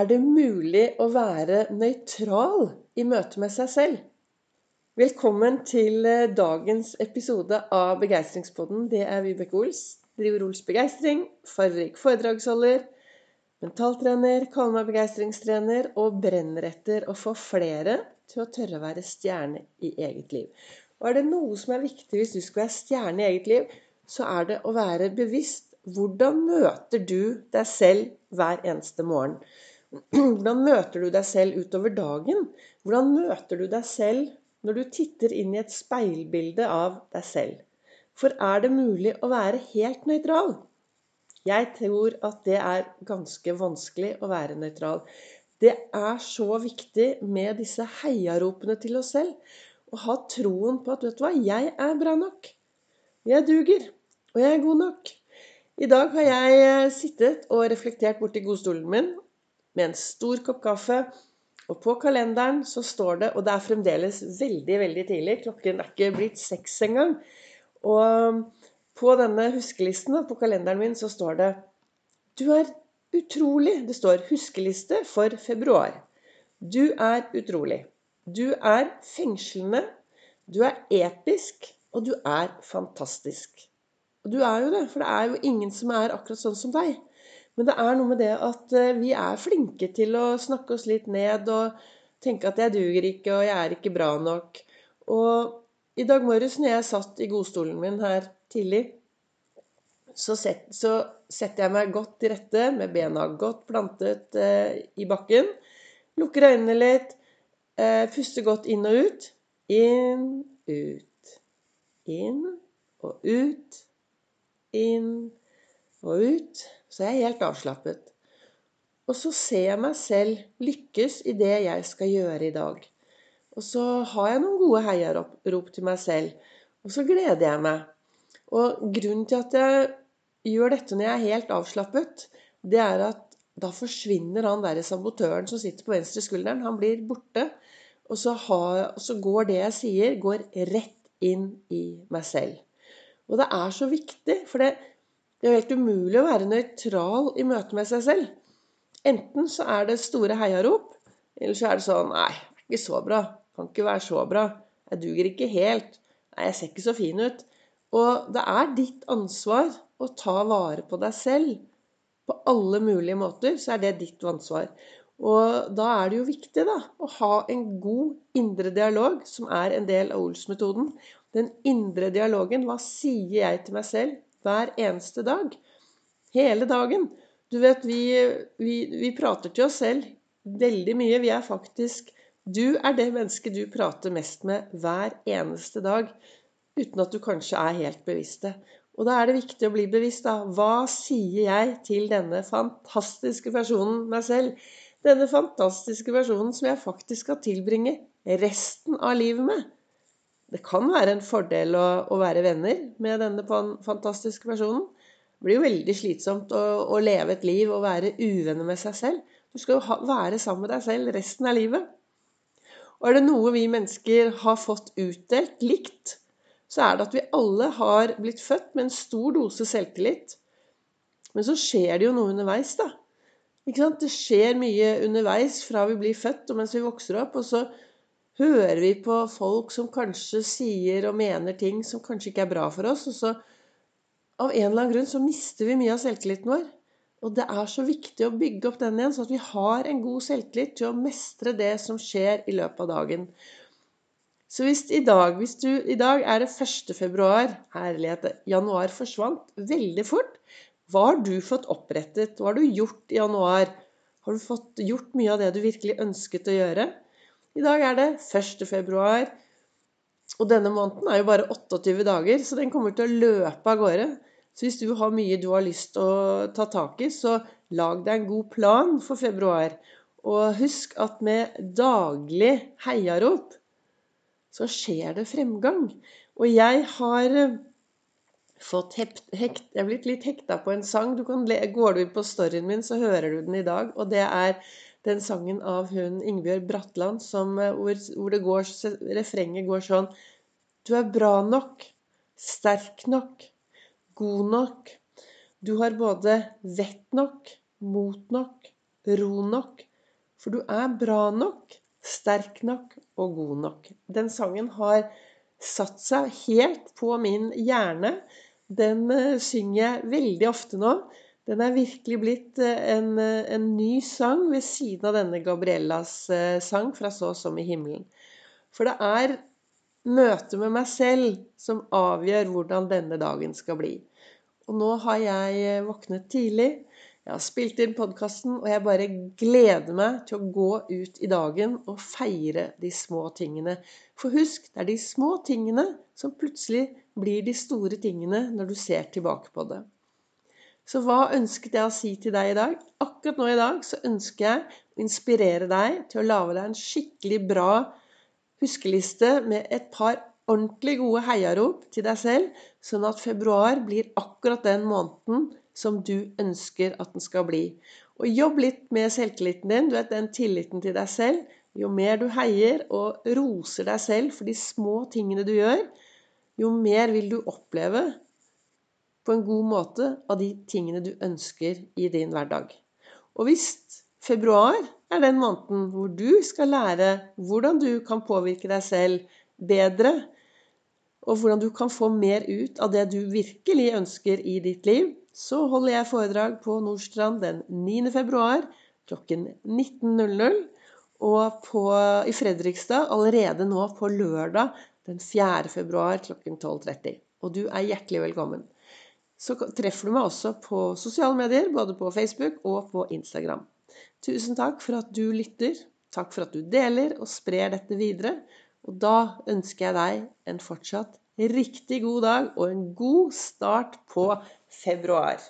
Er det mulig å være nøytral i møte med seg selv? Velkommen til eh, dagens episode av Begeistringspodden. Det er Vibeke Ols. Driver Ols Begeistring. Fargerik foredragsholder. Mentaltrener. Kaller meg begeistringstrener. Og brenner etter å få flere til å tørre å være stjerne i eget liv. Og er det noe som er viktig hvis du skal være stjerne i eget liv, så er det å være bevisst. Hvordan møter du deg selv hver eneste morgen? Hvordan møter du deg selv utover dagen? Hvordan møter du deg selv når du titter inn i et speilbilde av deg selv? For er det mulig å være helt nøytral? Jeg tror at det er ganske vanskelig å være nøytral. Det er så viktig med disse heiaropene til oss selv. Å ha troen på at vet du hva, jeg er bra nok. Jeg duger. Og jeg er god nok. I dag har jeg eh, sittet og reflektert borti godstolen min med en stor kopp kaffe. Og på kalenderen så står det Og det er fremdeles veldig, veldig tidlig. Klokken er ikke blitt seks engang. Og på denne huskelisten på kalenderen min så står det Du er utrolig. Det står 'huskeliste for februar'. Du er utrolig. Du er fengslende. Du er episk. Og du er fantastisk. Og du er jo det, for det er jo ingen som er akkurat sånn som deg. Men det er noe med det at eh, vi er flinke til å snakke oss litt ned og tenke at jeg duger ikke, og jeg er ikke bra nok. Og i dag morges når jeg satt i godstolen min her tidlig, så, set, så setter jeg meg godt til rette med bena godt plantet eh, i bakken. Lukker øynene litt, eh, puster godt inn og ut. Inn, ut. Inn og ut. Inn og ut. Så jeg er helt avslappet. Og så ser jeg meg selv lykkes i det jeg skal gjøre i dag. Og så har jeg noen gode heiarop til meg selv. Og så gleder jeg meg. Og grunnen til at jeg gjør dette når jeg er helt avslappet, det er at da forsvinner han der sabotøren som sitter på venstre skulderen. Han blir borte. Og så, har, og så går det jeg sier, går rett inn i meg selv. Og det er så viktig, for det, det er helt umulig å være nøytral i møte med seg selv. Enten så er det store heiarop, eller så er det sånn Nei, det er ikke så bra. Kan ikke være så bra. Jeg duger ikke helt. Nei, jeg ser ikke så fin ut. Og det er ditt ansvar å ta vare på deg selv. På alle mulige måter så er det ditt ansvar. Og da er det jo viktig da, å ha en god indre dialog, som er en del av Ols-metoden. Den indre dialogen. Hva sier jeg til meg selv? Hver eneste dag. Hele dagen. Du vet, vi, vi, vi prater til oss selv veldig mye. Vi er faktisk Du er det mennesket du prater mest med hver eneste dag. Uten at du kanskje er helt bevisst det. Og da er det viktig å bli bevisst, da. Hva sier jeg til denne fantastiske personen meg selv? Denne fantastiske personen som jeg faktisk skal tilbringe resten av livet med det kan være en fordel å, å, være venner med denne fantastiske personen. Det blir jo veldig slitsomt å, å leve et liv og være uvenner med seg selv. Du skal jo ha, være sammen med deg selv resten av livet. Og er det noe vi mennesker har fått utdelt likt, så er det at vi alle har blitt født med en stor dose selvtillit. Men så skjer det jo noe underveis, da. Det skjer mye underveis fra vi blir født og mens vi vokser opp. Og så hører vi på folk som kanskje sier og mener ting som kanskje ikke er bra for oss. Og så av en eller annen grunn så mister vi mye av selvtilliten vår. Og det er så viktig å bygge opp den igjen, så at vi har en god selvtillit til å mestre det som skjer i løpet av dagen. Så hvis i dag, hvis du, i dag er det 1. februar Herlighet, januar forsvant veldig fort. Hva har du fått opprettet? Hva har du gjort i januar? Har du fått gjort mye av det du virkelig ønsket å gjøre? I dag er det 1. februar, og denne måneden er jo bare 28 dager, så den kommer til å løpe av gårde. Så hvis du har mye du har lyst til å ta tak i, så lag deg en god plan for februar. Og husk at med daglig heiarop så skjer det fremgang. Og jeg har fått hekt, hekt, Jeg er blitt litt hekta på en sang. Du kan, går du inn på storyen min, så hører du den i dag. Og det er den sangen av hun Ingebjørg Bratland som, eh, hvor, hvor, det går, refrenget går sånn Du er bra nok, sterk nok, god nok. Du har både vett nok, mot nok, ro nok, For du er bra nok, sterk nok og god nok. Den sangen har satt seg helt på min hjerne. Den uh, synger jeg veldig ofte nå. Den er virkelig blitt uh, en, uh, en, ny sang ved siden av denne Gabriellas sang fra Så som i himmelen. For det er møtet med meg selv som avgjør hvordan denne dagen skal bli. Og nå har jeg våknet tidlig. Jeg har spilt inn podkasten, og jeg bare gleder meg til å gå ut i dagen og feire de små tingene. For husk, det er de små tingene som plutselig blir de store tingene når du ser tilbake på det. Så hva ønsket jeg å si til deg i dag? Akkurat nå i dag så ønsker jeg å inspirere deg til å lage deg en skikkelig bra huskeliste med et par ordentlig gode heiarop til deg selv, sånn at februar blir akkurat den måneden som du ønsker at den skal bli. Og jobb litt med selvtilliten din, du vet, den tilliten til deg selv. Jo mer du heier og roser deg selv for de små tingene du gjør, jo mer vil du oppleve på en god måte av de tingene du ønsker i din hverdag. Og hvis februar er den måneden hvor du skal lære hvordan du kan påvirke deg selv bedre, og hvordan du kan få mer ut av det du virkelig ønsker i ditt liv, så holder jeg foredrag på Nordstrand den 9. februar klokken 19.00. Og på, i Fredrikstad allerede nå på lørdag den 4. februar klokken 12.30. Og du er hjertelig velkommen. Så treffer du meg også på sosiale medier, både på Facebook og på Instagram. Tusen takk for at du lytter. Takk for at du deler og sprer dette videre. Og da ønsker jeg deg en fortsatt riktig god dag og en god start på februar.